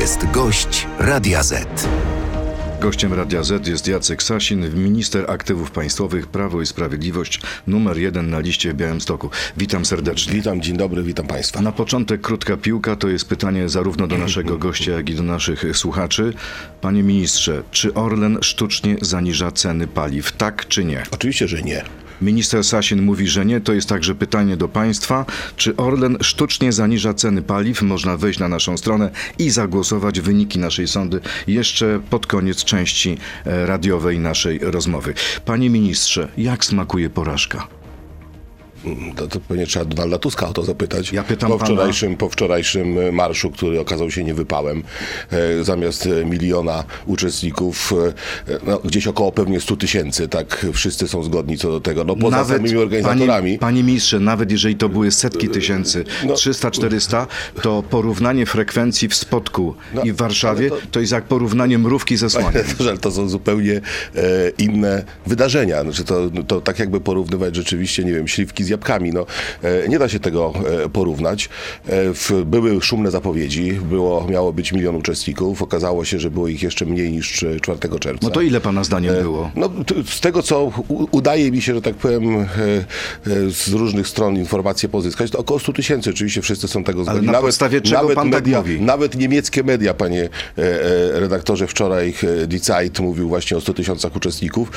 jest gość Radia Z. Gościem Radia Z jest Jacek Sasin, minister aktywów państwowych Prawo i Sprawiedliwość, numer jeden na liście w Białymstoku. Witam serdecznie. Witam, dzień dobry, witam Państwa. Na początek krótka piłka to jest pytanie zarówno do naszego gościa, jak i do naszych słuchaczy. Panie ministrze, czy Orlen sztucznie zaniża ceny paliw? Tak czy nie? Oczywiście, że nie. Minister Sasin mówi, że nie. To jest także pytanie do państwa. Czy Orlen sztucznie zaniża ceny paliw? Można wejść na naszą stronę i zagłosować wyniki naszej sądy jeszcze pod koniec części e, radiowej naszej rozmowy. Panie ministrze, jak smakuje porażka? To, to pewnie trzeba Donalda Tuska o to zapytać. Ja pytam po pana- wczorajszym, po wczorajszym e, marszu, który okazał się niewypałem, e, zamiast e, miliona uczestników, e, no, gdzieś około pewnie 100 tysięcy, tak wszyscy są zgodni co do tego. No poza samymi organizatorami. Panie, panie ministrze, nawet jeżeli to były setki tysięcy, No. 300-400, to porównanie frekwencji w Spodku No, i w Warszawie to... to- jest jak porównanie mrówki ze słoniem. że to są zupełnie e, inne wydarzenia. Znaczy to, to tak jakby porównywać rzeczywiście, nie wiem, śliwki z jabłkami. No, e, nie da się tego e, porównać. E, były szumne zapowiedzi, było, miało być milion uczestników. Okazało się, że było ich jeszcze mniej niż e, 4 czerwca. No to ile pana zdaniem było? No, z tego, co udaje mi się, że tak powiem, z różnych stron informacje pozyskać, to około 100 tysięcy. Oczywiście wszyscy są tego zgodni. na podstawie czego pan tak media, mówi? Nawet niemieckie media, panie redaktorze, wczoraj Die Zeit mówił właśnie o 100 tysiącach uczestników.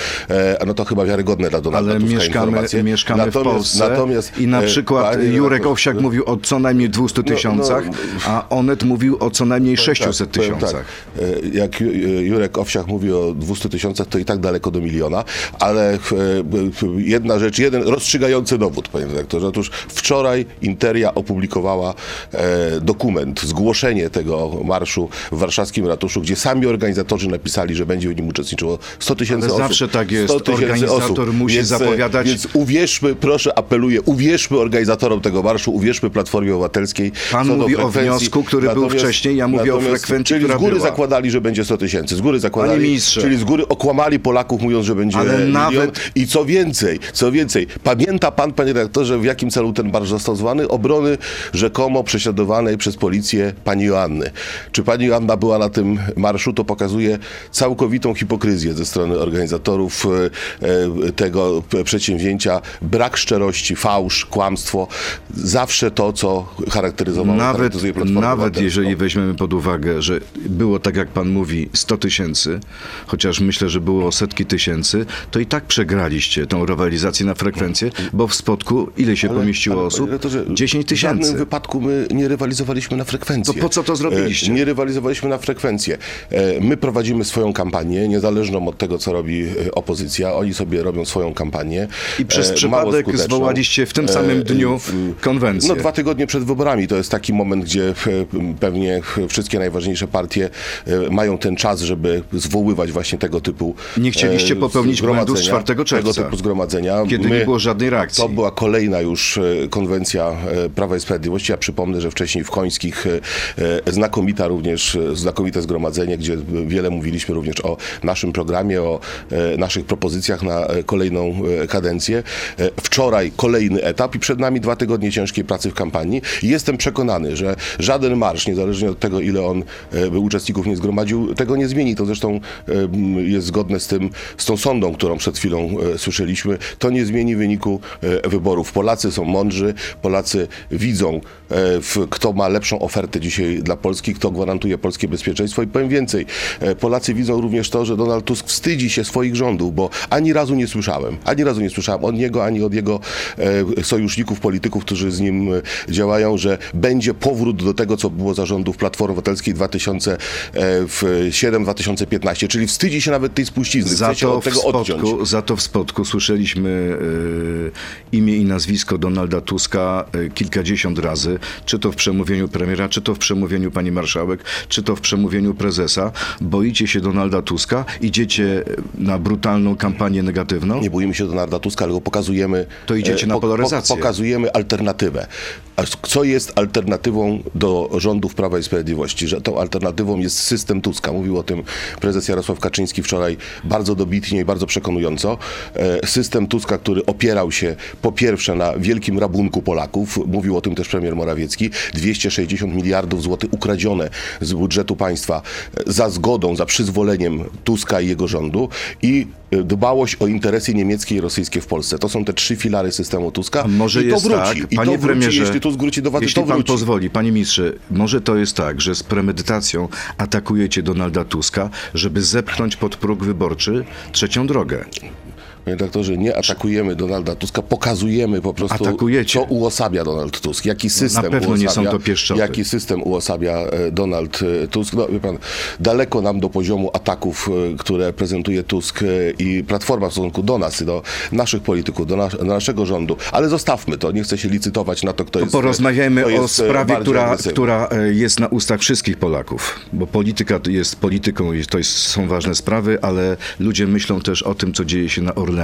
No to chyba wiarygodne dla Donalda Ale Tuska mieszkamy, informacje. mieszkamy w Polsce natomiast, i na e, przykład Jurek Owsiak mówił o co najmniej 200 no, tysiącach, a Onet mówił o co najmniej 600 tak, powiem tysiącach. Tak. E, Jak Ju- Jurek Owsiak mówi o 200 tysiącach, to i tak daleko do miliona, ale e, e, jedna rzecz, jeden rozstrzygający dowód, panie redaktorze. Otóż wczoraj Interia opublikowała e, dokument, zgłoszenie tego marszu w warszawskim ratuszu, gdzie sami organizatorzy napisali, że będzie w nim uczestniczyło 100 tysięcy osób. zawsze tak jest. 100 tysięcy Organizator musi Więc, e, zapowiadać- Więc uwierzmy, proszę, apeluję, uwierzmy organizatorom tego marszu, uwierzmy Platformie Obywatelskiej. Pan mówi o wniosku, który był wcześniej, ja mówię o frekwencji, Czyli z góry była. zakładali, że będzie 100 tysięcy. Z góry zakładali, Panie ministrze. czyli z góry okłamali Polaków, mówiąc, że będzie Ale milion. nawet- I co więcej, co więcej, pamięta pan, panie redaktorze, w jakim celu ten marsz został zwany? Obrony rzekomo prześladowanej przez policję pani Joanny. Czy pani Joanna była na tym marszu? To pokazuje całkowitą hipokryzję ze strony organizatorów e, e, tego przedsięwzięcia. Brak szczerości, fałsz, kłamstwo. Zawsze to, co charakteryzowało Nawet, Platformę nawet jeżeli weźmiemy pod uwagę, że było tak jak pan mówi 100 tysięcy, chociaż myślę, że było setki tysięcy, to i tak przegraliście tą rywalizację na frekwencję, bo w spotku ile się pomieściło ale, osób? panie redaktorze, 10 W żadnym tysięcy. wypadku my nie rywalizowaliśmy na frekwencję. To po co to zrobiliście? E, Nie rywalizowaliśmy na frekwencję. E, My prowadzimy swoją kampanię, niezależną od tego, co robi e, opozycja. Oni sobie robią swoją kampanię. I przez przypadek skuteczną. Zwołaliście w tym samym dniu konwencję. No dwa tygodnie przed wyborami to jest taki moment, gdzie e, pewnie wszystkie najważniejsze partie e, mają ten czas, żeby zwoływać właśnie tego typu Nie chcieliście e, popełnić błędu z zgromadzenia, 4 czerwca. Tego typu zgromadzenia. Kiedy nie było żadnej reakcji. To była kolejna już e, konwencja e, Prawa i Sprawiedliwości. Ja przypomnę, że wcześniej w Końskich e, e, znakomita również, e, znakomite zgromadzenie, gdzie wiele mówiliśmy również o naszym programie, o e, naszych propozycjach na e, kolejną e, kadencję. E, Wczoraj kolejny etap i przed nami dwa tygodnie ciężkiej pracy w kampanii. Jestem przekonany, że żaden marsz, niezależnie od tego, ile on e, by uczestników nie zgromadził, tego nie zmieni. To zresztą e, jest zgodne z tym, z tą sądą, którą przed chwilą e, słyszeliśmy. To nie zmieni wyniku e, wyborów. Polacy są mądrzy, Polacy widzą, e, kto ma lepszą ofertę dzisiaj dla Polski, kto gwarantuje polskie bezpieczeństwo. I powiem więcej, e, Polacy widzą również to, że Donald Tusk wstydzi się swoich rządów, bo ani razu nie słyszałem, ani razu nie słyszałem od niego, ani od jego e, sojuszników, polityków, którzy z nim e, działają, że będzie powrót do tego, co było za rządów Platformy Obywatelskiej 2007-2015, czyli wstydzi się nawet tej spuścizny, Za to, od tego odciąć. spotku, za to w spotku słyszeliśmy e, imię i nazwisko Donalda Tuska e, kilkadziesiąt razy, czy to w przemówieniu premiera, czy to w przemówieniu pani marszałek, czy to w przemówieniu prezesa. Boicie się Donalda Tuska? Idziecie na brutalną kampanię negatywną? Nie boimy się Donalda Tuska, ale go pokazujemy. To idziecie e, na polaryzację. pokazujemy alternatywę. Co jest alternatywą do rządów Prawa i Sprawiedliwości? Że tą alternatywą jest system Tuska. Mówił o tym prezes Jarosław Kaczyński wczoraj bardzo dobitnie i bardzo przekonująco. System Tuska, który opierał się po pierwsze na wielkim rabunku Polaków, mówił o tym też premier Morawiecki, 260 miliardów złotych ukradzione z budżetu państwa e, za zgodą, za przyzwoleniem Tuska i jego rządu i e, dbałość o interesy niemieckie i rosyjskie w Polsce. To są te trzy filary systemu Tuska. A może I to jest wróci. tak, I panie to wróci, premierze, jeśli Tusk wróci do władzy, jeśli to pan wróci. pozwoli, panie ministrze, może to jest tak, że z premedytacją atakujecie Donalda Tuska, żeby zepchnąć pod próg wyborczy trzecią drogę. Panie doktorze, nie atakujemy Donalda Tuska, pokazujemy po prostu, Atakujecie. co uosabia Donald Tusk, jaki system pewno uosabia, nie są to pieszczoty. Jaki system uosabia e, Donald e, Tusk. No, wie pan, daleko nam do poziomu ataków, e, które prezentuje Tusk i Platforma w stosunku do nas, do naszych polityków, do, nas, do naszego rządu. Ale zostawmy to, nie chcę się licytować na to, kto jest... Porozmawiajmy kto o jest, e, sprawie, która, agresywny. która jest na ustach wszystkich Polaków, bo polityka jest polityką i to jest, są ważne sprawy, ale ludzie myślą też o tym, co dzieje się na Orlenie.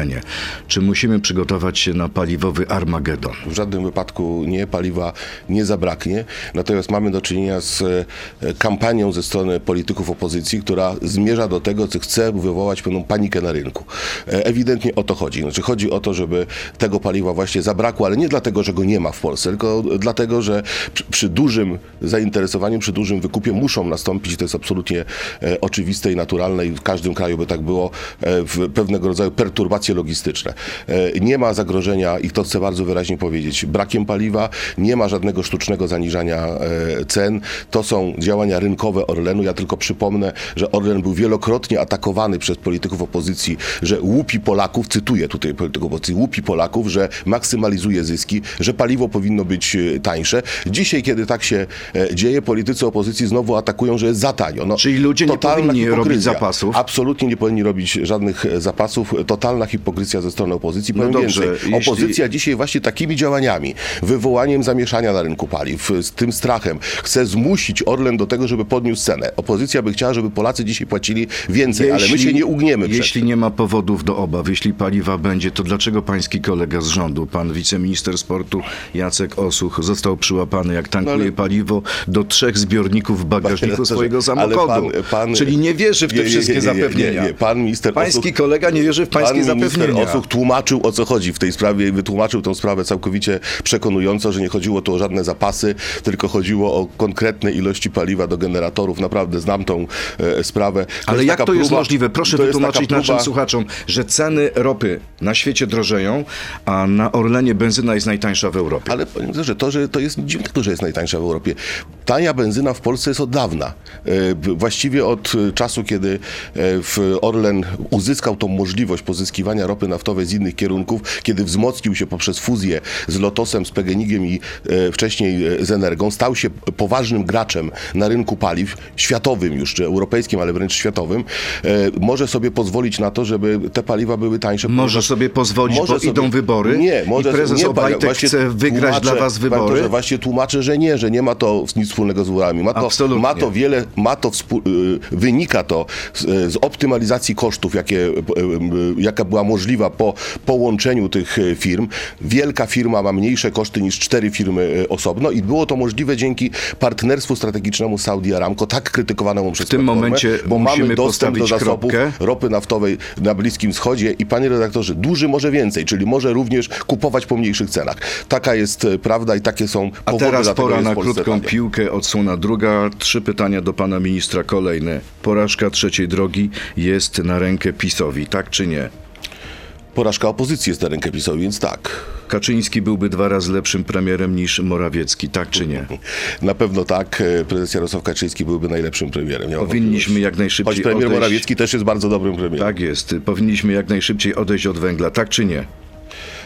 Czy musimy przygotować się na paliwowy Armagedon? W żadnym wypadku nie, paliwa nie zabraknie. Natomiast mamy do czynienia z e, kampanią ze strony polityków opozycji, która zmierza do tego, co chce wywołać pewną panikę na rynku. E, Ewidentnie o to chodzi. Znaczy chodzi o to, żeby tego paliwa właśnie zabrakło, ale nie dlatego, że go nie ma w Polsce, tylko dlatego, że przy, przy dużym zainteresowaniu, przy dużym wykupie muszą nastąpić, to jest absolutnie e, oczywiste i naturalne i w każdym kraju by tak było, pewnego rodzaju perturbacje logistyczne. E, Nie ma zagrożenia, i to chcę bardzo wyraźnie powiedzieć, brakiem paliwa, nie ma żadnego sztucznego zaniżania e, cen. To są działania rynkowe Orlenu. Ja tylko przypomnę, że Orlen był wielokrotnie atakowany przez polityków opozycji, że łupi Polaków, cytuję tutaj polityków opozycji, łupi Polaków, że maksymalizuje zyski, że paliwo powinno być e, tańsze. Dzisiaj, kiedy tak się dzieje, politycy opozycji znowu atakują, że jest za tanio. No, Czyli ludzie nie powinni robić hipokryzja. zapasów? Absolutnie nie powinni robić żadnych zapasów. Totalna hipokryzja ze strony opozycji. Powiem No dobrze, więcej. jeśli- Opozycja dzisiaj właśnie takimi działaniami, wywołaniem zamieszania na rynku paliw, z tym strachem, chce zmusić Orlen do tego, żeby podniósł cenę. Opozycja by chciała, żeby Polacy dzisiaj płacili więcej, ale my się nie ugniemy Jeśli nie ma powodów do obaw, jeśli paliwa będzie, to dlaczego pański kolega z rządu, pan wiceminister sportu Jacek Osuch, został przyłapany, jak tankuje No ale- paliwo do trzech zbiorników w bagażniku Panie swojego samochodu? pan- pan- Czyli nie wierzy w te Nie, wszystkie nie, nie, nie, zapewnienia. nie, nie. Pan minister Pański Osuch- kolega nie wierzy w pańskie Pan minister. Osuch tłumaczył o co chodzi w tej sprawie i wytłumaczył tę sprawę całkowicie przekonująco, że nie chodziło tu o żadne zapasy, tylko chodziło o konkretne ilości paliwa do generatorów. Naprawdę znam tą e, sprawę. Ale jest jak to jest próba- możliwe? Proszę to jest wytłumaczyć naszym słuchaczom, że ceny ropy na świecie drożeją, a na Orlenie benzyna jest najtańsza w Europie. Ale panie doktorze, to, że to jest dziwnego, że jest najtańsza w Europie. Tania benzyna w Polsce jest od dawna. E, Właściwie od e, czasu, kiedy e, w Orlen uzyskał tą możliwość pozyskiwania ropy naftowej z innych kierunków, kiedy wzmocnił się poprzez fuzję z Lotosem, z Pegenigiem i e, wcześniej e, z Energią, stał się poważnym graczem na rynku paliw, światowym już, czy europejskim, ale wręcz światowym, e, może sobie pozwolić na to, żeby te paliwa były tańsze. Może sobie pozwolić, bo idą wybory Nie, może i prezes nie, Obajtek właśnie chce wygrać tłumaczę- dla was wybory. doktorze, właśnie tłumaczę, że nie, że nie ma to nic wspólnego z wyborami. Ma to, Absolutnie. ma to wiele, ma to y, wynika to z, z optymalizacji kosztów, jakie, y, y, jaka była możliwa po połączeniu tych y, firm. Wielka firma ma mniejsze koszty niż cztery firmy y, osobno i było to możliwe dzięki partnerstwu strategicznemu Saudi Aramco, tak krytykowanemu przez W tym momencie bo mamy dostęp do zasobów kropkę. ropy naftowej na Bliskim Wschodzie i panie redaktorze, duży może więcej, czyli może również kupować po mniejszych cenach. Taka jest e, prawda i takie są A powody, teraz dlatego pora na krótką tanio. piłkę, odsłona druga. Trzy pytania do pana ministra kolejne. Porażka trzeciej drogi jest na rękę PiSowi, tak czy nie? Porażka opozycji jest na rękę PiSowi, więc tak. Kaczyński byłby dwa razy lepszym premierem niż Morawiecki, tak czy nie? Na pewno tak. Prezes Jarosław Kaczyński byłby najlepszym premierem. nie Powinniśmy jak najszybciej Choć premier odejść- Morawiecki też jest bardzo dobrym premierem. Tak jest. Powinniśmy jak najszybciej odejść od węgla, tak czy nie?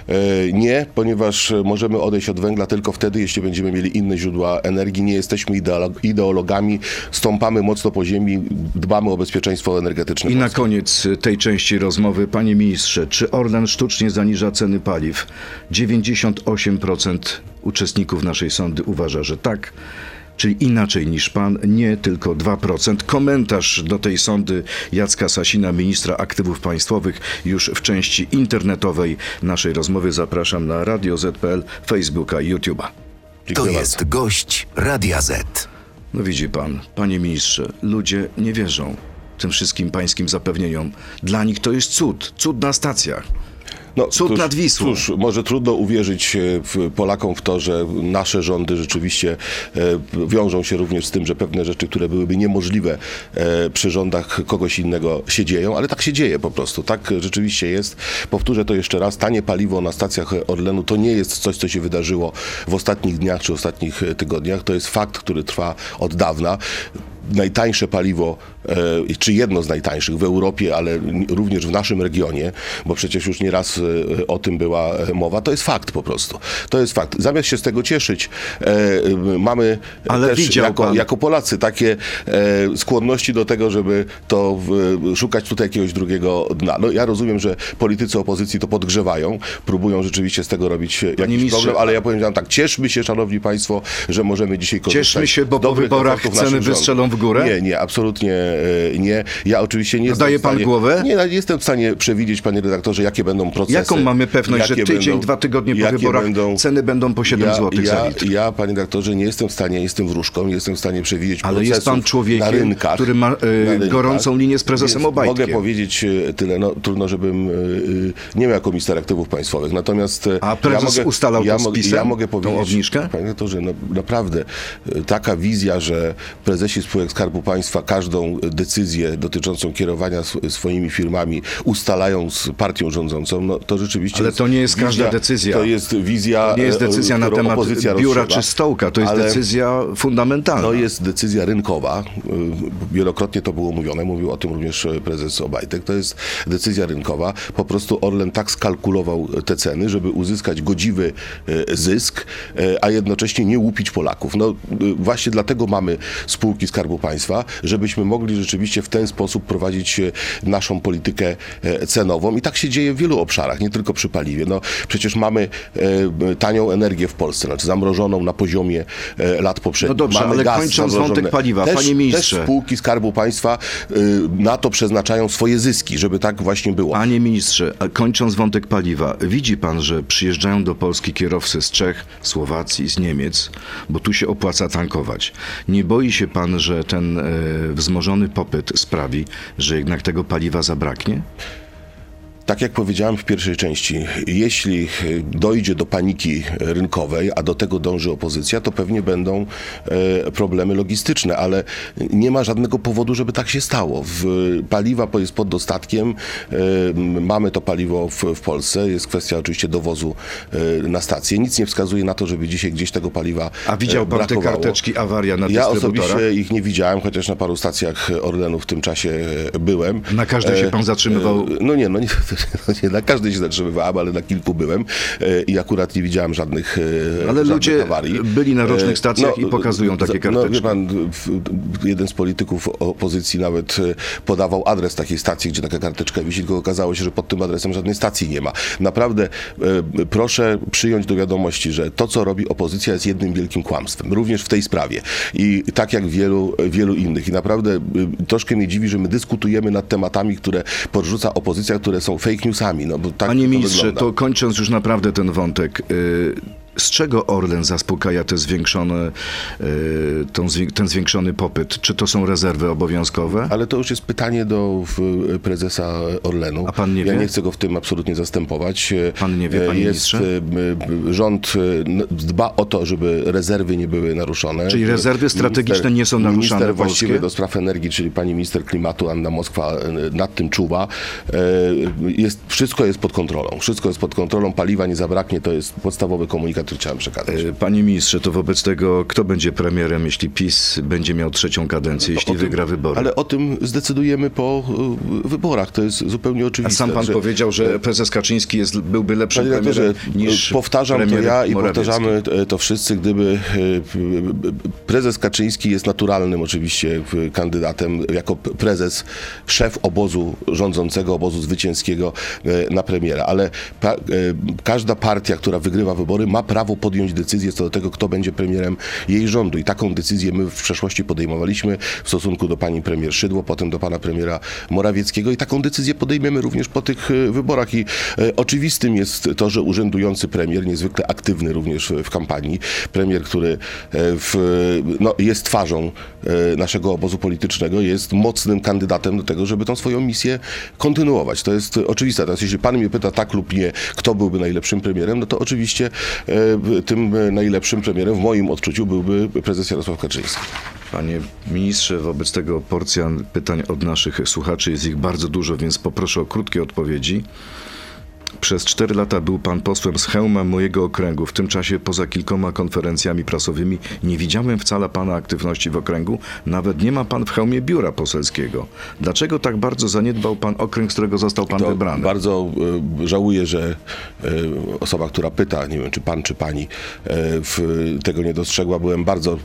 E, Nie, ponieważ e, możemy odejść od węgla tylko wtedy, jeśli będziemy mieli inne źródła energii. Nie jesteśmy ideolo- ideologami, stąpamy mocno po ziemi, dbamy o bezpieczeństwo energetyczne. I na koniec tej części rozmowy, panie ministrze, czy Orlen sztucznie zaniża ceny paliw? 98% uczestników naszej sądy uważa, że tak. Czyli inaczej niż pan, nie tylko 2%. Komentarz do tej sądy Jacka Sasina, ministra aktywów państwowych, już w części internetowej naszej rozmowy zapraszam na Radio ZPL, Facebooka i YouTube'a. To Dziękuję bardzo. jest gość Radia Z. No widzi pan, panie ministrze, ludzie nie wierzą tym wszystkim pańskim zapewnieniom. Dla nich to jest cud, cud na stacjach. No, Cud nad Wisłą. Cóż, może trudno uwierzyć e, Polakom w to, że nasze rządy rzeczywiście e, wiążą się również z tym, że pewne rzeczy, które byłyby niemożliwe e, przy rządach kogoś innego się dzieją, ale tak się dzieje po prostu. Tak rzeczywiście jest. Powtórzę to jeszcze raz. Tanie paliwo na stacjach Orlenu to nie jest coś, co się wydarzyło w ostatnich dniach czy ostatnich tygodniach. To jest fakt, który trwa od dawna najtańsze paliwo, e, czy jedno z najtańszych w Europie, ale również w naszym regionie, bo przecież już nieraz e, o tym była e, mowa, to jest fakt po prostu. To jest fakt. Zamiast się z tego cieszyć, mamy Ale też jako, jako Polacy takie skłonności do tego, żeby to szukać tutaj jakiegoś drugiego dna. No ja rozumiem, że politycy opozycji to podgrzewają, próbują rzeczywiście z tego robić jakiś ministrze, problem, ale ja powiem wam tak, cieszmy się, szanowni państwo, że możemy dzisiaj korzystać Cieszmy się, bo po wyborach ceny wystrzelą w górę? Nie, nie, absolutnie e, nie. Ja oczywiście nie w pan stanie, głowę? Nie, no, nie jestem w stanie przewidzieć, panie redaktorze, jakie będą procesy. Jaką mamy pewność, że tydzień, będą- dwa tygodnie po wyborach będą- ceny będą po 7 ja, zł ja, za litr? Ja, panie redaktorze, nie jestem w stanie, jestem wróżką, nie jestem w stanie przewidzieć Ale jest pan człowiekiem, rynkach, który ma, e, gorącą linię z prezesem Więc Obajtkiem. Mogę powiedzieć e, tyle, no trudno, żebym nie miał jako minister aktywów państwowych, natomiast... A prezes ustalał ja, mogę- PiS-em, ja mogę tą powiedzieć, obniżkę? Panie redaktorze, no, naprawdę taka wizja, że prezesi spółek Skarbu Państwa każdą decyzję dotyczącą kierowania sw- swoimi firmami ustalają z partią rządzącą, no to rzeczywiście Ale to nie jest każda wizja- decyzja. To jest wizja, To nie jest e, decyzja na temat biura czy stołka, to jest Ale- decyzja fundamentalna. to jest decyzja rynkowa. Y, Wielokrotnie to było mówione, mówił o tym również e, prezes Obajtek. To jest decyzja rynkowa. Po prostu Orlen tak skalkulował te ceny, żeby uzyskać godziwy e, zysk, e, a jednocześnie nie łupić Polaków. No właśnie dlatego mamy spółki Skarbu Państwa, żebyśmy mogli rzeczywiście w ten sposób prowadzić e, naszą politykę e, cenową i tak się dzieje w wielu obszarach, nie tylko przy paliwie. No przecież mamy e, tanią energię w Polsce, znaczy zamrożoną na poziomie lat poprzednich. No dobrze, Mamy ale gaz kończąc zamrożony. wątek paliwa, też, panie ministrze. Też spółki Skarbu Państwa na to przeznaczają swoje zyski, żeby tak właśnie było. Panie ministrze, kończąc wątek paliwa, widzi pan, że przyjeżdżają do Polski kierowcy z Czech, Słowacji, z Niemiec, bo tu się opłaca tankować. Nie boi się pan, że ten e, wzmożony popyt sprawi, że jednak tego paliwa zabraknie? Tak jak powiedziałem w pierwszej części, jeśli y, dojdzie do paniki rynkowej, a do tego dąży opozycja, to pewnie będą e, problemy logistyczne, ale nie ma żadnego powodu, żeby tak się stało. Paliwa jest pod dostatkiem, e, mamy to paliwo w, Polsce, jest kwestia oczywiście dowozu e, na stację. Nic nie wskazuje na to, żeby dzisiaj gdzieś tego paliwa A widział e, pan te brakowało. karteczki awaria na Ja osobiście ich nie widziałem, chociaż na paru stacjach Orlenu w tym czasie e, byłem. Na każdej się pan zatrzymywał? E, No nie, no nie, nie na każdej się zatrzymywałem, ale na kilku byłem e, i akurat nie widziałem żadnych e, Ale żadnych ludzie awarii. byli na różnych E, stacjach i pokazują takie No karteczki. wie pan, jeden z polityków opozycji nawet podawał adres takiej stacji, gdzie taka karteczka wisi, tylko okazało się, że pod tym adresem żadnej stacji nie ma. Naprawdę proszę przyjąć do wiadomości, że to, co robi opozycja jest jednym wielkim kłamstwem, również w tej sprawie. I tak jak wielu, wielu innych. I naprawdę troszkę mnie dziwi, że my dyskutujemy nad tematami, które podrzuca opozycja, które są fake newsami. No, bo tak Panie to ministrze, wygląda. to kończąc już naprawdę ten wątek, y, z czego Orlen zaspokaja te zwiększone, zwię- ten zwiększony popyt? Czy to są rezerwy obowiązkowe? Ale to już jest pytanie do prezesa Orlenu. A pan nie ja wie? nie chcę go w tym absolutnie zastępować. Pan nie wie, E, panie jest, ministrze? e, Rząd e, dba o to, żeby rezerwy nie były naruszone. Czyli rezerwy strategiczne nie są naruszane Minister polskie? właściwy do spraw energii, czyli pani minister klimatu Anna Moskwa e, nad tym czuwa. E, Jest, wszystko jest pod kontrolą. Wszystko jest pod kontrolą. Paliwa nie zabraknie. To jest podstawowy komunikat, który chciałem przekazać. Y, Panie ministrze, to wobec tego kto będzie premierem, jeśli PiS będzie miał trzecią kadencję, jeśli No O tym- wygra wybory? Ale o tym zdecydujemy po e, wyborach. To jest zupełnie A oczywiste. sam pan że- powiedział, że prezes Kaczyński jest, byłby lepszym premierem niż powtarzam to premier ja i Morawiecki. powtarzamy e, to wszyscy, gdyby e, prezes Kaczyński jest naturalnym oczywiście e, kandydatem jako prezes, szef obozu rządzącego, obozu zwycięskiego e, na premiera, ale pa, e, każda partia, która wygrywa wybory ma prawo prawo podjąć decyzję co do tego, kto będzie premierem jej rządu. I taką decyzję my w przeszłości podejmowaliśmy w stosunku do pani premier Szydło, potem do pana premiera Morawieckiego i taką decyzję podejmiemy również po tych e, wyborach. I e, oczywistym jest to, że urzędujący premier, niezwykle aktywny również w kampanii, premier, który e, w, no, jest twarzą naszego obozu politycznego, jest mocnym kandydatem do tego, żeby tą swoją misję kontynuować. To jest oczywiste. Teraz jeśli pan mnie pyta tak lub nie, kto byłby najlepszym premierem, no to oczywiście tym najlepszym premierem w moim odczuciu byłby prezes Jarosław Kaczyński. Panie ministrze, wobec tego porcja pytań od naszych słuchaczy jest ich bardzo dużo, więc poproszę o krótkie odpowiedzi. Przez cztery lata był pan posłem z hełma mojego okręgu. W tym czasie, poza kilkoma konferencjami prasowymi, nie widziałem wcale pana aktywności w okręgu. Nawet nie ma pan w hełmie biura poselskiego. Dlaczego tak bardzo zaniedbał pan okręg, z którego został pan To wybrany? Bardzo e, żałuję, że e, osoba, która pyta, nie wiem czy pan, czy pani, e, tego nie dostrzegła. Byłem bardzo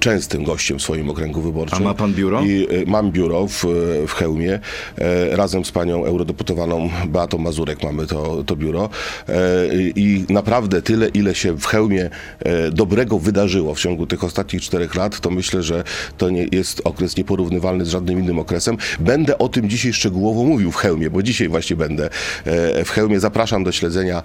częstym gościem w swoim okręgu wyborczym. A ma pan biuro? I mam biuro w, w Chełmie. Razem z panią eurodeputowaną Beatą Mazurek mamy to, to biuro. E, I naprawdę tyle, ile się w Chełmie e, dobrego wydarzyło w ciągu tych ostatnich czterech lat, to myślę, że to nie jest okres nieporównywalny z żadnym innym okresem. Będę o tym dzisiaj szczegółowo mówił w Chełmie, bo dzisiaj właśnie będę e, w Chełmie. Zapraszam do śledzenia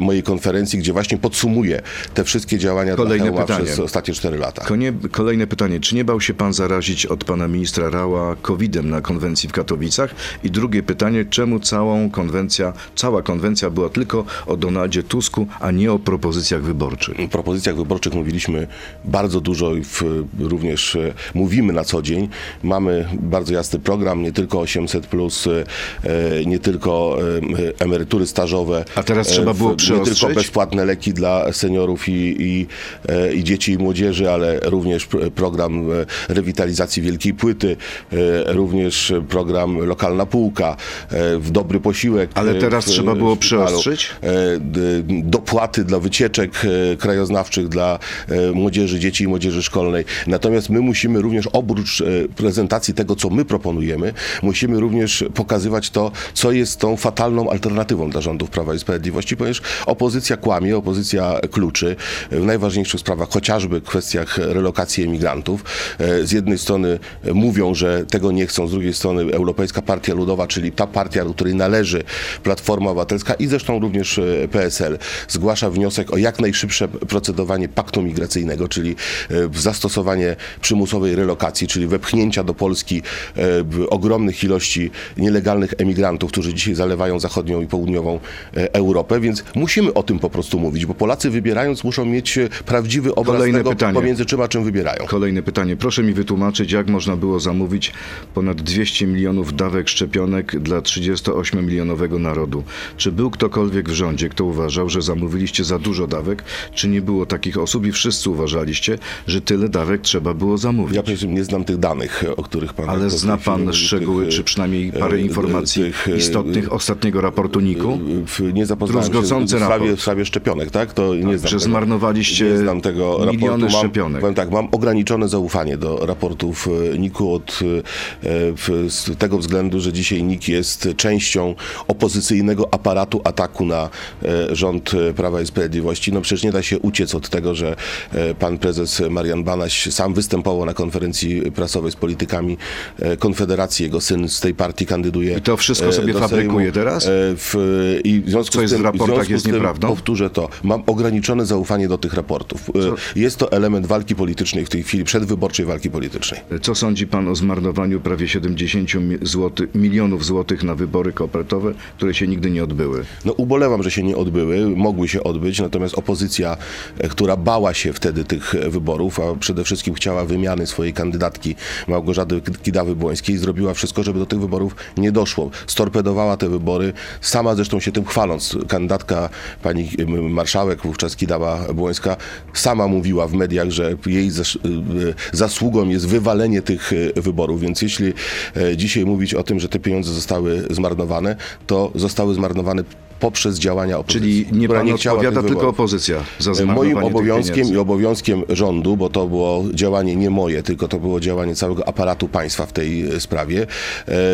mojej konferencji, gdzie właśnie podsumuję te wszystkie działania Kolejne dla pytanie. przez ostatnie cztery lata. Konie, kolejne pytanie. Czy nie bał się pan zarazić od pana ministra Rała COVID-em na konwencji w Katowicach? I drugie pytanie, czemu całą konwencja, cała konwencja była tylko o Donaldzie Tusku, a nie o propozycjach wyborczych? W propozycjach wyborczych mówiliśmy bardzo dużo i w, również e, mówimy na co dzień. Mamy bardzo jasny program, nie tylko 800, e, nie tylko e, emerytury stażowe. A teraz e, trzeba było w- Nie przyostrzyć? tylko bezpłatne leki dla seniorów i, i, e, i dzieci i młodzieży, ale również pr- program e, rewitalizacji Wielkiej Płyty, e, również program Lokalna Półka, e, w dobry posiłek. Ale e, teraz w- trzeba było szpitalu. E, dopłaty dla wycieczek e, krajoznawczych dla e, młodzieży, dzieci i młodzieży szkolnej. Natomiast my musimy również oprócz prezentacji tego, co my proponujemy, musimy również pokazywać to, co jest tą fatalną alternatywą dla rządów Prawa i Sprawiedliwości, ponieważ opozycja kłamie, opozycja kluczy w najważniejszych sprawach, chociażby kwestiach relokacji emigrantów. Z jednej strony mówią, że tego nie chcą, z drugiej strony Europejska Partia Ludowa, czyli ta partia, do której należy Platforma Obywatelska i zresztą również e, PSL, zgłasza wniosek o jak najszybsze procedowanie paktu migracyjnego, czyli e, zastosowanie przymusowej relokacji, czyli wepchnięcia do Polski e, ogromnych ilości nielegalnych emigrantów, którzy dzisiaj zalewają zachodnią i południową Europę, więc musimy o tym po prostu mówić, bo Polacy wybierając muszą mieć prawdziwy obraz Kolejne tego, pytanie. pomiędzy czym a czym wybierają. Kolejne pytanie. Proszę mi wytłumaczyć, jak można było zamówić ponad 200 milionów dawek szczepionek dla 38-milionowego narodu. Czy był ktokolwiek w rządzie, kto uważał, że zamówiliście za dużo dawek? Czy nie było takich osób i wszyscy uważaliście, że tyle dawek trzeba było zamówić? Ja przecież nie znam tych danych, o których pan Ale zna pan szczegóły, tych, czy przynajmniej parę e, informacji tych, e, istotnych ostatniego raportu NIK-u? nie zapoznałem się w sprawie, w sprawie szczepionek, tak? To nie znam że tego, zmarnowaliście nie znam tego miliony raportu. Mam, szczepionek. Powiem tak, mam ograniczone zaufanie do raportów e, NIK-u od e, w, z tego względu, że dzisiaj NIK jest częścią opozycyjnego aparatu ataku na e, rząd e, Prawa i Sprawiedliwości. No przecież nie da się uciec od tego, że e, pan prezes Marian Banaś sam występował na konferencji prasowej z politykami Konfederacji. Jego syn z tej partii kandyduje. I to wszystko sobie fabrykuje teraz? W, I w związku Co jest z tym, w raportach, związku jest z tym nieprawdą? Powtórzę to. Mam ograniczone zaufanie do tych raportów. E, Jest to element walki politycznej w tej chwili, przedwyborczej walki politycznej. Co sądzi pan o zmarnowaniu prawie 70 mi- złoty, milionów złotych na wybory kopertowe, które się nigdy nie odbyły? No ubolewam, że się nie odbyły, mogły się odbyć, natomiast opozycja, e, która bała się wtedy tych e, wyborów, a przede wszystkim chciała wymiany swojej kandydatki Małgorzaty Kidawy-Błońskiej, zrobiła wszystko, żeby do tych wyborów nie doszło. Storpedowała te wybory, sama zresztą się tym chwaląc. Kandydatka pani m, marszałek, wówczas Kidawa-Błońska, sama mówiła w mediach, że jej zas- e, zasługą jest wywalenie tych e, wyborów, więc jeśli e, dzisiaj mówić o tym, że te pieniądze zostały zmarnowane, to zostały zmarnowane wykonywany poprzez działania opozycji. Czyli nie chciała odpowiada, tylko opozycja za Moim zmarnowanie tych obowiązkiem pieniędzy. i obowiązkiem rządu, bo to było działanie nie moje, tylko to było działanie całego aparatu państwa w tej e, sprawie, e,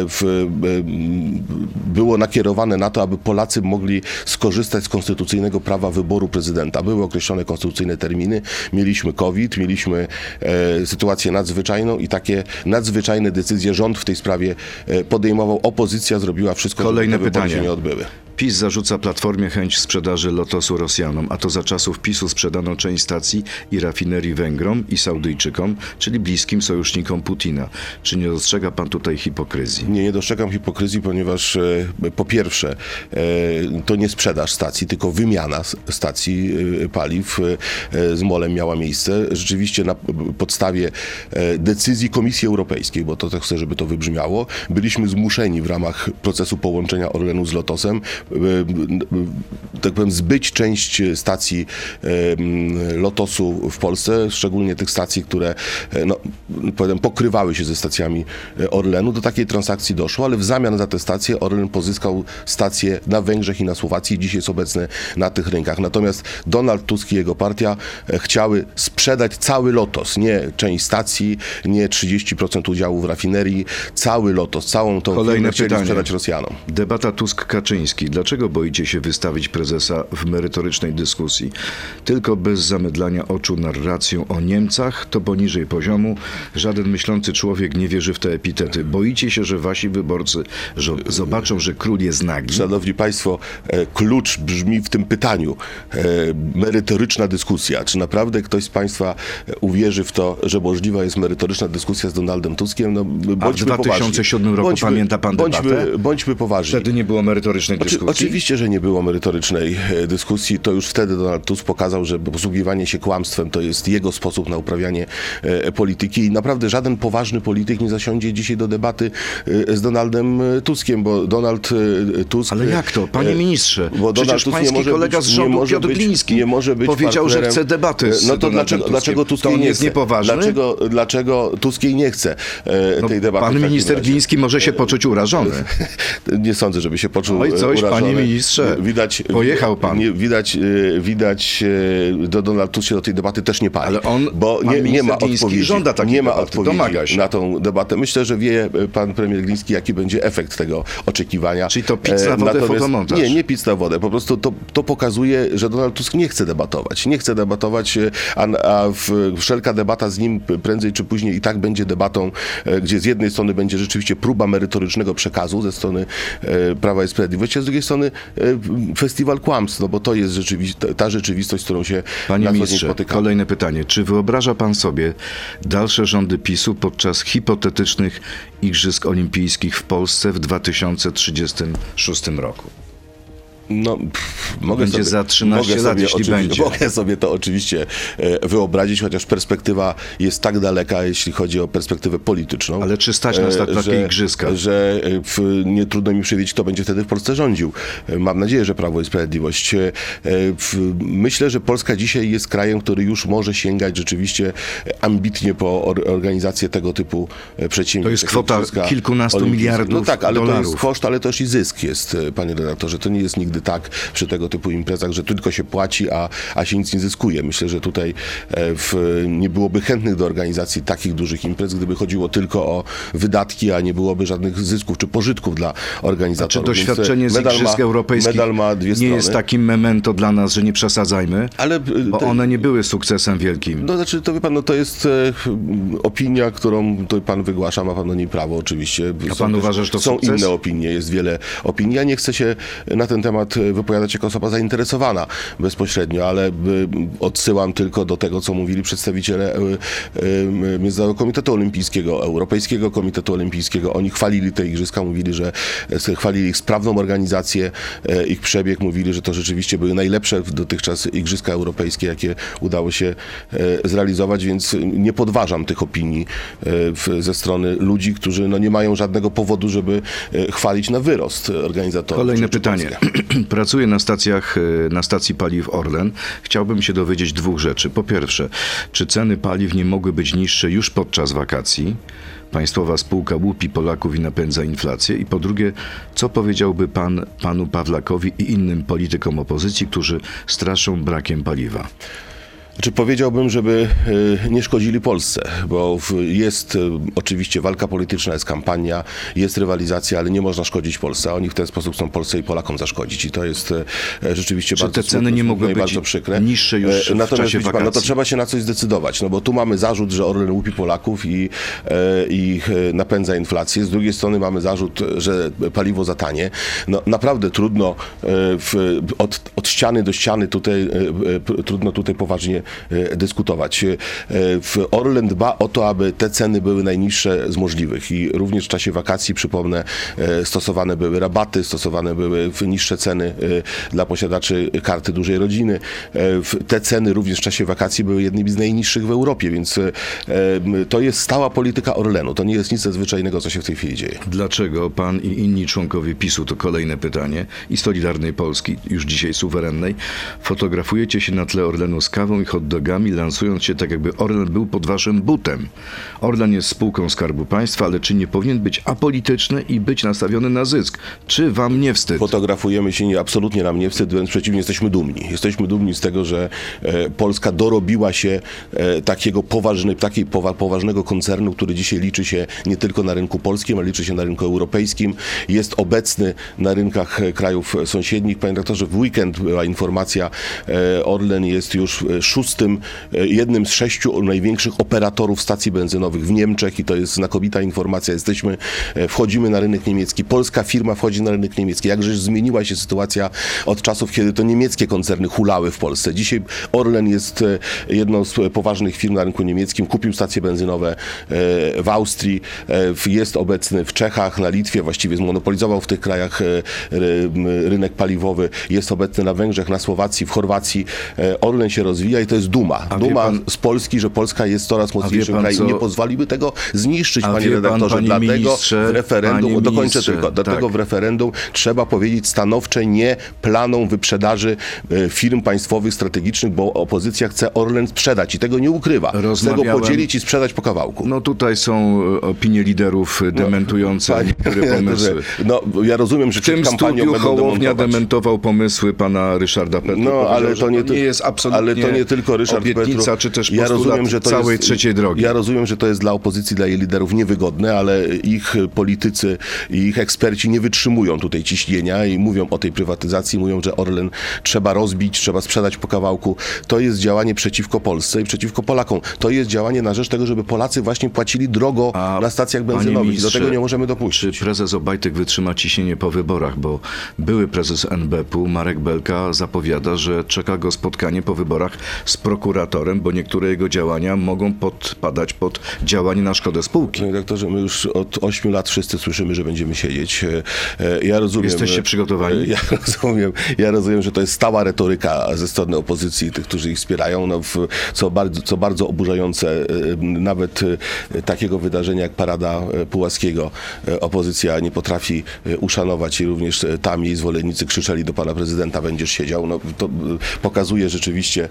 w, e, było nakierowane na to, aby Polacy mogli skorzystać z konstytucyjnego prawa wyboru prezydenta. Były określone konstytucyjne terminy, mieliśmy COVID, mieliśmy e, sytuację nadzwyczajną i takie nadzwyczajne decyzje rząd w tej sprawie e, podejmował. Opozycja zrobiła wszystko, Kolejne żeby te wybory pytanie. się nie odbyły. PiS zarzuca Platformie chęć sprzedaży Lotosu Rosjanom, a to za czasów PiSu sprzedano część stacji i rafinerii Węgrom i Saudyjczykom, czyli bliskim sojusznikom Putina. Czy nie dostrzega pan tutaj hipokryzji? Nie, nie dostrzegam hipokryzji, ponieważ e, po pierwsze e, to nie sprzedaż stacji, tylko wymiana stacji e, paliw z molem miała miejsce. Rzeczywiście na podstawie decyzji Komisji Europejskiej, bo to tak chcę, żeby to wybrzmiało, byliśmy zmuszeni w ramach procesu połączenia Orlenu z Lotosem tak powiem, zbyć część stacji e, Lotosu w Polsce, szczególnie tych stacji, które e, no, powiem, pokrywały się ze stacjami e, Orlenu. Do takiej transakcji doszło, ale w zamian za te stacje Orlen pozyskał stacje na Węgrzech i na Słowacji i dziś jest obecny na tych rynkach. Natomiast Donald Tusk i jego partia e, chciały sprzedać cały Lotos, nie część stacji, nie 30% udziału w rafinerii, cały Lotos, całą tą Kolejne firmę chcieli pytanie. sprzedać Rosjanom. Debata Tusk-Kaczyński. Dlaczego boicie się wystawić prezesa w merytorycznej dyskusji? Tylko bez zamydlania oczu narracją o Niemcach to poniżej poziomu. Żaden myślący człowiek nie wierzy w te epitety. Boicie się, że wasi wyborcy żo- zobaczą, że król jest nagi? Szanowni Państwo, e, klucz brzmi w tym pytaniu. E, Merytoryczna dyskusja. Czy naprawdę ktoś z Państwa e, uwierzy w to, że możliwa jest merytoryczna dyskusja z Donaldem Tuskiem? No, bądźmy 2007 roku pamięta pan bądźmy, debatę? bądźmy poważni. Wtedy nie było merytorycznej Oczy, dyskusji. Oczywiście, że nie było merytorycznej e, dyskusji. To już wtedy Donald Tusk pokazał, że posługiwanie się kłamstwem to jest jego sposób na uprawianie e, polityki i naprawdę żaden poważny polityk nie zasiądzie dzisiaj do debaty e, z Donaldem Tuskiem, bo Donald Tusk... Ale jak to? Panie ministrze, bo przecież Donald Tusk nie pański kolega być- z nie rządu może Piotr Gliński nie może być powiedział, że chce debaty z No to dlaczego, dlaczego on nie jest chce? niepoważny? Dlaczego, dlaczego Tuskiej nie chce No, tej debaty? pan minister? Gliński może się poczuć urażony. Nie sądzę, żeby się poczuł Oj, coś, urażony. panie ministrze, Widać, pojechał pan. Nie, widać, e, widać e, do Donald Tusk się do tej debaty też nie pali. Ale on- bo nie, nie ma odpowiedzi, żąda takiej nie ma debaty, odpowiedzi na tą debatę. Myślę, że wie e, pan premier Gliński, jaki będzie efekt tego oczekiwania. Czyli to pic na E, wodę, fotomontaż. Nie, nie pic na wodę. Po prostu to, to pokazuje, że Donald Tusk nie chce debatować. Nie chce debatować, e, a, a w, wszelka debata z nim prędzej czy później i tak będzie debatą, e, gdzie z jednej strony będzie rzeczywiście próba merytorycznego przekazu ze strony e, Prawa i Sprawiedliwości, a z drugiej strony e, festiwal kłamstw, no bo to jest rzeczywi- ta- rzeczywistość, z którą się Panie ministrze, spotykamy. kolejne pytanie. Czy wyobraża pan sobie dalsze rządy PiSu podczas hipotetycznych Igrzysk Olimpijskich w Polsce w 2036 roku? No, pff, mogę będzie sobie, za 13 mogę lat, jeśli będzie. Mogę sobie to oczywiście e, wyobrazić, chociaż perspektywa jest tak daleka, jeśli chodzi o perspektywę polityczną. Ale czy stać nas na e, takie igrzyska? Że e, w, nie trudno mi przewidzieć, kto będzie wtedy w Polsce rządził. Mam nadzieję, że Prawo i Sprawiedliwość. Myślę, że Polska dzisiaj jest krajem, który już może sięgać rzeczywiście ambitnie po or, organizację tego typu przedsięwzięć. To jest kwota kilkunastu miliardów No tak, ale to dolarów. jest koszt, ale też i zysk jest, panie redaktorze. To nie jest nigdy tak przy tego typu imprezach, że tylko się płaci, a, a się nic nie zyskuje. Myślę, że tutaj e, w, nie byłoby chętnych do organizacji takich dużych imprez, gdyby chodziło tylko o wydatki, a nie byłoby żadnych zysków czy pożytków dla Czy organizatorów. Więc, e, doświadczenie z Igrzysk ma, Europejskich nie strony. jest takim memento dla nas, że nie przesadzajmy? Ale e, Bo te- one nie były sukcesem wielkim. No znaczy, to wie pan, no to jest e, opinia, którą to pan wygłasza, ma pan do niej prawo oczywiście. A Są pan też- uważa, że to Są sukces? inne opinie, jest wiele opinii. Ja nie chcę się na ten temat wypowiadać jako osoba zainteresowana bezpośrednio, ale e, odsyłam tylko do tego, co mówili przedstawiciele e, e, Międzynarodowego Komitetu Olimpijskiego, Europejskiego Komitetu Olimpijskiego. Oni chwalili te igrzyska, mówili, że chwalili ich sprawną organizację, e, ich przebieg, mówili, że to rzeczywiście były najlepsze dotychczas igrzyska europejskie, jakie udało się e, zrealizować, więc nie podważam tych opinii e, ze strony ludzi, którzy no, nie mają żadnego powodu, żeby chwalić na wyrost organizatorów. Kolejne pytanie. Pracuję na stacjach, e, na stacji paliw Orlen. Chciałbym się dowiedzieć dwóch rzeczy. Po pierwsze, czy ceny paliw nie mogły być niższe już podczas wakacji? Państwowa spółka łupi Polaków i napędza inflację. I po drugie, co powiedziałby pan panu Pawlakowi i innym politykom opozycji, którzy straszą brakiem paliwa? Czy powiedziałbym, żeby y, nie szkodzili Polsce, bo w- jest y, oczywiście walka polityczna, jest kampania, jest rywalizacja, ale nie można szkodzić Polsce, oni w ten sposób chcą Polsce i Polakom zaszkodzić. I to jest y, rzeczywiście Czy bardzo te ceny smutne, nie mogły być bardzo przykre. niższe już E, w Natomiast czasie widzi pan, no to wakacji? trzeba się na coś zdecydować, no bo tu mamy zarzut, że Orlen łupi Polaków i, e, i e, napędza inflację. Z drugiej strony mamy zarzut, że paliwo za tanie. No naprawdę trudno w, od, od ściany do ściany tutaj, trudno tutaj poważnie dyskutować. E, Orlen dba o to, aby te ceny były najniższe z możliwych i również w czasie wakacji, przypomnę, e, stosowane były rabaty, stosowane były niższe ceny e, dla posiadaczy karty dużej rodziny. E, Te ceny również w czasie wakacji były jednymi z najniższych w Europie, więc e, to jest stała polityka Orlenu. To nie jest nic nadzwyczajnego, co się w tej chwili dzieje. Dlaczego pan i inni członkowie PiSu, to kolejne pytanie, i Solidarnej Polski, już dzisiaj suwerennej, fotografujecie się na tle Orlenu z kawą i hot dogami, lansując się tak, jakby Orlen był pod waszym butem. Orlen jest spółką Skarbu Państwa, ale czy nie powinien być apolityczny i być nastawiony na zysk? Czy wam nie wstyd? Fotografujemy się nie, absolutnie nam nie wstyd, wręcz przeciwnie, jesteśmy dumni. Jesteśmy dumni z tego, że e, Polska dorobiła się e, takiego poważny, powa, poważnego koncernu, który dzisiaj liczy się nie tylko na rynku polskim, ale liczy się na rynku europejskim. Jest obecny na rynkach e, krajów sąsiednich. Panie doktorze, w weekend była informacja, e, Orlen jest już e, szóstym, e, jednym z sześciu największych operatorów stacji benzynowych w Niemczech i to jest znakomita informacja. Jesteśmy, e, wchodzimy na rynek niemiecki. Polska firma wchodzi na rynek niemiecki. Jakżeś zmieniła się sytuacja od czasów, kiedy to niemieckie koncerny hulały w Polsce. Dzisiaj Orlen jest e, jedną z poważnych firm na rynku niemieckim. Kupił stacje benzynowe w Austrii, jest obecny w Czechach, na Litwie, właściwie zmonopolizował w tych krajach rynek paliwowy. Jest obecny na Węgrzech, na Słowacji, w Chorwacji. Orlen się rozwija i to jest duma. A Duma pan- z Polski, że Polska jest coraz mocniejszym krajem. co- Nie pozwoliby tego zniszczyć, panie pan, redaktorze. panie Dlatego ministrze, w referendum, dokończę ministrze, tylko, dlatego tak. w referendum trzeba powiedzieć stanowcze nie planom wyprzedaży e, firm państwowych strategicznych, bo opozycja chce Orlen sprzedać i tego nie ukrywa. Chce go podzielić i sprzedać po kawałku. No tutaj są e, opinie liderów e, dementujące Panie niektóre pomysły. No, ja rozumiem, że W tym studiu Hołownia dementował pomysły pana Ryszarda Petru. No, ale to nie, ty- jest absolutnie ale to nie tylko Ryszard obietnica, Petru. czy też ja rozumiem, że to całej jest, trzeciej drogi. Ja rozumiem, że to jest dla opozycji, dla jej liderów niewygodne, ale ich politycy i ich eksperci nie wytrzymują tutaj ciśnienia i mówią o tej prywatyzacji, mówią, że Orlen trzeba rozbić, trzeba sprzedać po kawałku. To jest działanie przeciwko Polsce i przeciwko Polakom. To jest działanie na rzecz tego, żeby Polacy właśnie płacili drogo A, na stacjach benzynowych. I do ministrze, tego nie możemy Czy dopuścić. prezes Obajtek wytrzyma ciśnienie po wyborach? Bo były prezes NBP-u, Marek Belka, zapowiada, że czeka go spotkanie po wyborach z prokuratorem, bo niektóre jego działania mogą podpadać pod działanie na szkodę spółki. Panie doktorze, my już od 8 lat wszyscy słyszymy, że będziemy siedzieć. E, Ja rozumiem. Jesteście przygotowani? e, Ja rozumiem, ja rozumiem, że to jest stała retoryka ze strony opozycji, tych, którzy ich wspierają, no w, co, bardzo, co bardzo oburzające. e, Nawet takiego wydarzenia jak Parada Pułaskiego opozycja nie potrafi uszanować i również tam jej zwolennicy krzyczeli do pana prezydenta, będziesz siedział. No, to pokazuje rzeczywiście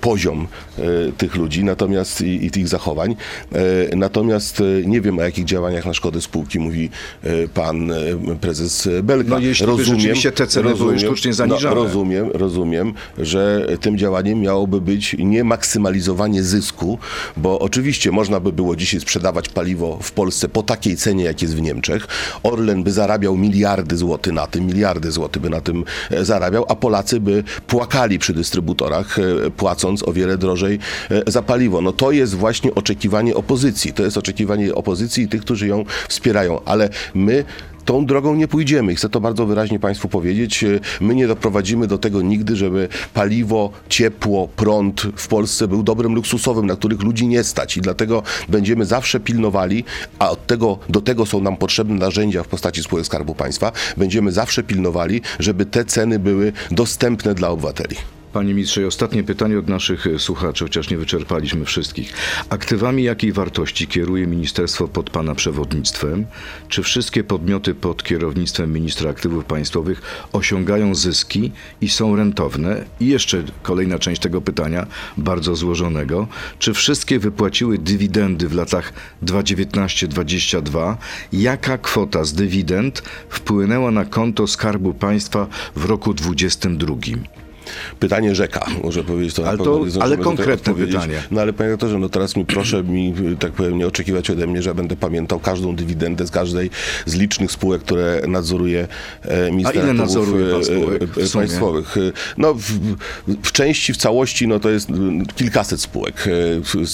poziom e, tych ludzi natomiast i, i tych zachowań. E, Natomiast e, nie wiem, o jakich działaniach na szkodę spółki mówi e, pan e, prezes Belka. No, jeśli by rzeczywiście te ceny były sztucznie zaniżane. No, rozumiem, rozumiem, że tym działaniem miałoby być nie maksymalizowanie zysku, bo oczywiście można by było dzisiaj sprzedawać paliwo w Polsce po takiej cenie, jak jest w Niemczech. Orlen by zarabiał miliardy złotych na tym, miliardy złotych by na tym e, zarabiał, a Polacy by płakali przy dystrybutorach, e, płacąc o wiele drożej e, za paliwo. No to jest właśnie oczekiwanie opozycji. To jest oczekiwanie opozycji i tych, którzy ją wspierają, ale my tą drogą nie pójdziemy. Chcę to bardzo wyraźnie Państwu powiedzieć. E, My nie doprowadzimy do tego nigdy, żeby paliwo, ciepło, prąd w Polsce był dobrem luksusowym, na których ludzi nie stać. I dlatego będziemy zawsze pilnowali, a od tego, do tego są nam potrzebne narzędzia w postaci spółek Skarbu Państwa, będziemy zawsze pilnowali, żeby te ceny były dostępne dla obywateli. Panie ministrze, ostatnie pytanie od naszych e, słuchaczy, chociaż nie wyczerpaliśmy wszystkich. Aktywami jakiej wartości kieruje ministerstwo pod pana przewodnictwem? Czy wszystkie podmioty pod kierownictwem ministra aktywów państwowych osiągają zyski i są rentowne? I jeszcze kolejna część tego pytania, bardzo złożonego. Czy wszystkie wypłaciły dywidendy w latach 2019-2022? Jaka kwota z dywidend wpłynęła na konto Skarbu Państwa w roku 2022? Pytanie rzeka, może powiedzieć to. Ale to- ale konkretne pytanie. No ale panie doktorze, no teraz mi proszę mi, tak powiem, nie oczekiwać ode mnie, że będę pamiętał każdą dywidendę z każdej z licznych spółek, które nadzoruje e, minister A ile nadzoruje pan e, spółek państwowych. E, No w, w części, w całości, no to jest mm, kilkaset spółek,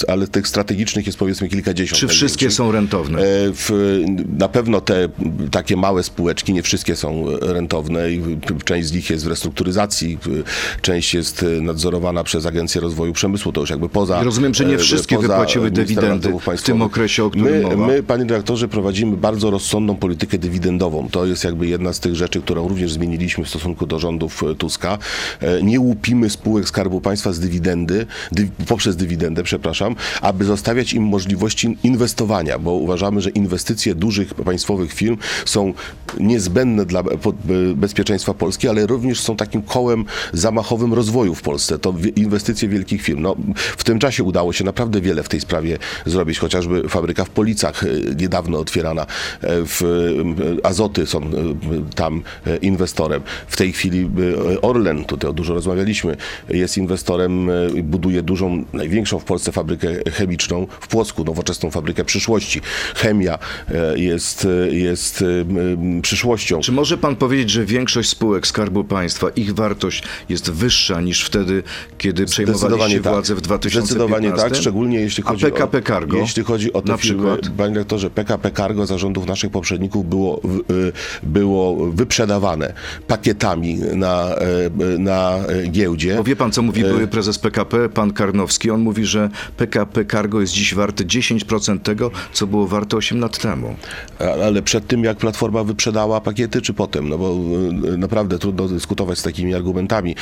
ale tych strategicznych jest powiedzmy kilkadziesiąt. Czy wszystkie są rentowne? W, na pewno te takie małe spółeczki, nie wszystkie są rentowne i część z nich jest w restrukturyzacji, część jest e, nadzorowana przez Agencję Rozwoju Przemysłu, to już jakby poza... I rozumiem, że nie e, wszystkie wypłaciły dywidendy w tym okresie, o którym my, mowa. My, panie dyrektorze, prowadzimy bardzo rozsądną politykę dywidendową. To jest jakby jedna z tych rzeczy, którą również zmieniliśmy w stosunku do rządów e, Tuska. E, Nie łupimy spółek Skarbu Państwa z dywidendy, dy, poprzez dywidendę, przepraszam, aby zostawiać im możliwości inwestowania, bo uważamy, że inwestycje dużych państwowych firm są niezbędne dla po- be- bezpieczeństwa Polski, ale również są takim kołem zamachowym rozwoju w Polsce. To inwestycje wielkich firm. No, w tym czasie udało się naprawdę wiele w tej sprawie zrobić, chociażby fabryka w Policach e, niedawno otwierana, e, w e, Azoty są tam inwestorem. W tej chwili Orlen, tutaj o dużo rozmawialiśmy, jest inwestorem, buduje dużą, największą w Polsce fabrykę chemiczną w Płocku, nowoczesną fabrykę przyszłości. Chemia jest, jest przyszłością. Czy może pan powiedzieć, że większość spółek Skarbu Państwa, ich wartość jest wyższa niż wtedy, kiedy przejmowaliście Zdecydowanie tak. władzę w 2015? Zdecydowanie tak, szczególnie jeśli chodzi A PKP o, Cargo? Jeśli chodzi o te na firmy, przykład? panie rektorze, PKP Cargo zarządów naszych poprzedników było, y, było wyprzedawane pakietami na, y, na y, giełdzie. Bo wie pan, co mówi były prezes PKP, pan Karnowski? On mówi, że PKP Cargo jest dziś warte 10% tego, co było warte 8 lat temu. Ale przed tym, jak Platforma wyprzedała pakiety, czy potem? No bo naprawdę trudno dyskutować z takimi argumentami.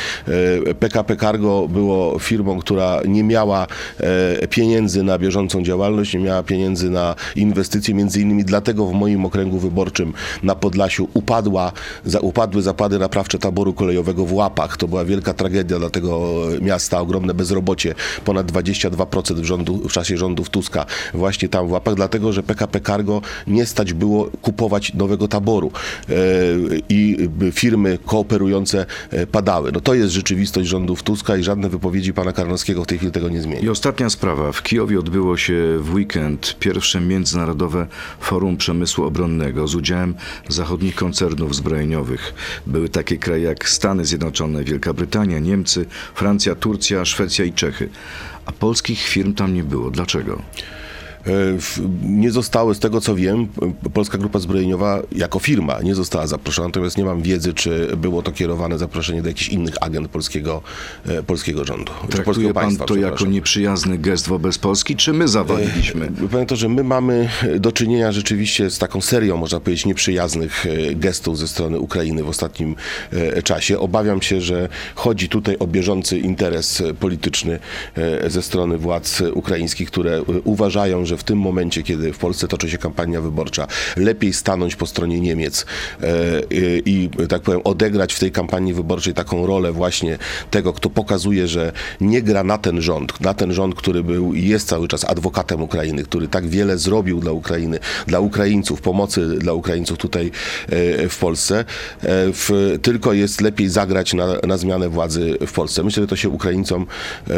E, PKP Cargo było firmą, która nie miała e, pieniędzy na bieżącą działalność, nie miała pieniędzy na inwestycje, między innymi dlatego w moim okręgu wyborczym na Podlasiu upadła, za, upadły zapady naprawcze taboru kolejowego w Łapach. To była wielka tragedia dla tego miasta, ogromne bezrobocie, ponad 22% w, rządu, w czasie rządów Tuska właśnie tam w Łapach, dlatego że PKP Cargo nie stać było kupować nowego taboru. E, i firmy kooperujące e, padały. No to jest rzeczywistość rządów Tuska i żadne wypowiedzi pana Karnowskiego w tej chwili tego nie zmieni. I ostatnia sprawa. W Kijowie odbyło się w weekend pierwsze międzynarodowe forum przemysłu obronnego z udziałem zachodnich koncernów zbrojeniowych. Były takie kraje jak Stany Zjednoczone, Wielka Brytania, Niemcy, Francja, Turcja, Szwecja i Czechy. A polskich firm tam nie było. Dlaczego? E, Nie zostały, z tego co wiem, Polska Grupa Zbrojeniowa jako firma nie została zaproszona, natomiast nie mam wiedzy, czy było to kierowane zaproszenie do jakichś innych agent polskiego, e, polskiego rządu. Traktuje pan państwa, to jako nieprzyjazny gest wobec Polski, czy my zawaliliśmy? Panie to, że my mamy do czynienia rzeczywiście z taką serią, można powiedzieć, nieprzyjaznych e, gestów ze strony Ukrainy w ostatnim e, czasie. Obawiam się, że chodzi tutaj o bieżący interes e, polityczny e, ze strony władz e, ukraińskich, które e, uważają, że w tym momencie, kiedy w Polsce toczy się kampania wyborcza, lepiej stanąć po stronie Niemiec e, i, tak powiem, odegrać w tej kampanii wyborczej taką rolę właśnie tego, kto pokazuje, że nie gra na ten rząd, na ten rząd, który był i jest cały czas adwokatem Ukrainy, który tak wiele zrobił dla Ukrainy, dla Ukraińców, pomocy dla Ukraińców tutaj e, w Polsce, e, w, tylko jest lepiej zagrać na, na zmianę władzy w Polsce. Myślę, że to się Ukraińcom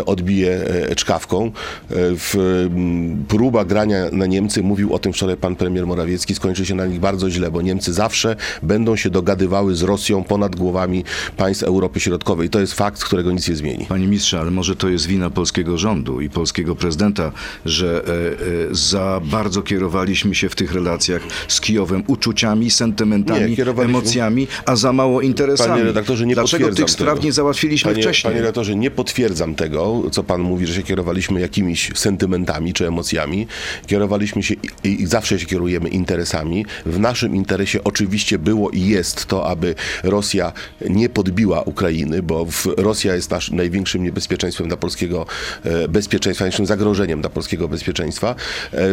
odbije czkawką. W, m, próba grania na Niemcy, mówił o tym wczoraj pan premier Morawiecki, skończy się na nich bardzo źle, bo Niemcy zawsze będą się dogadywały z Rosją ponad głowami państw Europy Środkowej. To jest fakt, którego nic nie zmieni. Panie ministrze, ale może to jest wina polskiego rządu i polskiego prezydenta, że e, e, za bardzo kierowaliśmy się w tych relacjach z Kijowem uczuciami, sentymentami, Nie, emocjami, a za mało interesami. Panie redaktorze, nie Dlaczego tych spraw tego. nie załatwiliśmy Panie, wcześniej? panie redaktorze, nie potwierdzam tego, co pan mówi, że się kierowaliśmy jakimiś sentymentami czy emocjami. Kierowaliśmy się i, i zawsze się kierujemy interesami. W naszym interesie oczywiście było i jest to, aby Rosja nie podbiła Ukrainy, bo w, Rosja jest naszym największym niebezpieczeństwem dla polskiego e, bezpieczeństwa, największym zagrożeniem dla polskiego bezpieczeństwa. E,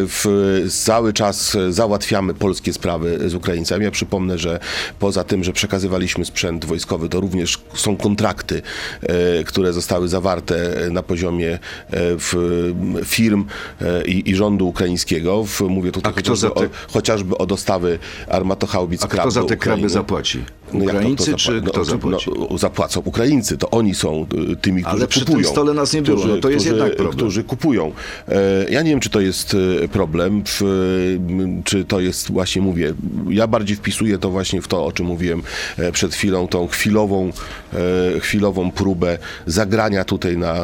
w, cały czas załatwiamy polskie sprawy z Ukraińcami. Ja przypomnę, że poza tym, że przekazywaliśmy sprzęt wojskowy, to również są kontrakty, e, które zostały zawarte na poziomie firm i, i ukraińskiego. W, mówię tutaj chociażby, te- o, chociażby o dostawy armatochaubic A krab kto za te kraby zapłaci? No to Ukraińcy czy zapła- kto no, zapłaci? No, zapłacą Ukraińcy, to oni są y, tymi, którzy Ale przy tym kupują. stole nas nie było, no to jest jednak problem. Którzy kupują. E, Ja nie wiem, czy to jest e, problem, czy to jest właśnie, mówię, ja bardziej wpisuję to właśnie w to, o czym mówiłem e, przed chwilą, tą chwilową, e, chwilową próbę zagrania tutaj na,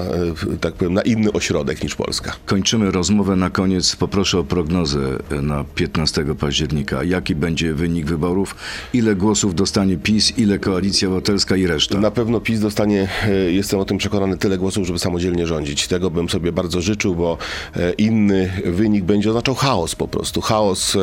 tak powiem, na inny ośrodek niż Polska. Kończymy rozmowę na koniec. Poproszę o prognozę na 15 października. Jaki będzie wynik wyborów? Ile głosów dostanie PiS, ile Koalicja Obywatelska i reszta? Na pewno PiS dostanie, e, jestem o tym przekonany, tyle głosów, żeby samodzielnie rządzić. Tego bym sobie bardzo życzył, bo e, inny wynik będzie oznaczał chaos po prostu. Chaos,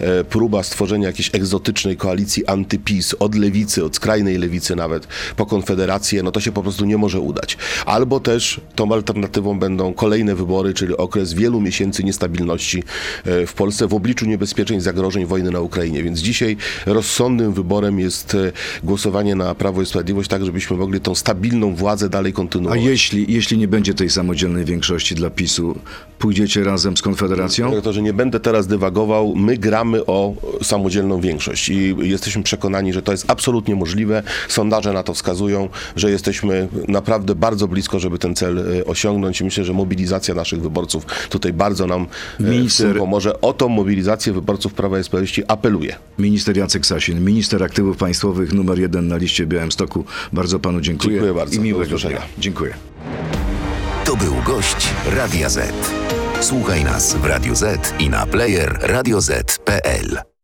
e, próba stworzenia jakiejś egzotycznej koalicji antypis od lewicy, od skrajnej lewicy nawet, po konfederację, no to się po prostu nie może udać. Albo też tą alternatywą będą kolejne wybory, czyli okres wielu miesięcy niestabilności w Polsce w obliczu niebezpieczeństw, zagrożeń wojny na Ukrainie. Więc dzisiaj rozsądnym wyborem jest głosowanie na Prawo i Sprawiedliwość, tak żebyśmy mogli tą stabilną władzę dalej A kontynuować. jeśli, jeśli nie będzie tej samodzielnej większości dla PiSu, pójdziecie razem z Konfederacją? Dyrektorze, nie będę teraz dywagował. My gramy o samodzielną większość i jesteśmy przekonani, że to jest absolutnie możliwe. Sondaże na to wskazują, że jesteśmy naprawdę bardzo blisko, żeby ten cel e, osiągnąć i myślę, że mobilizacja naszych wyborców tutaj bardzo nam w Minister- pomoże. O tą mobilizację wyborców Prawa i Sprawiedliwości apeluję. Minister Jacek Sasin, minister aktywów państwowych numer jeden na liście Białymstoku. Bardzo panu dziękuję. Dziękuję bardzo. I miłego dnia. Dziękuję. To był gość Radia Z. Słuchaj nas w Radio Z i na player radioz.pl.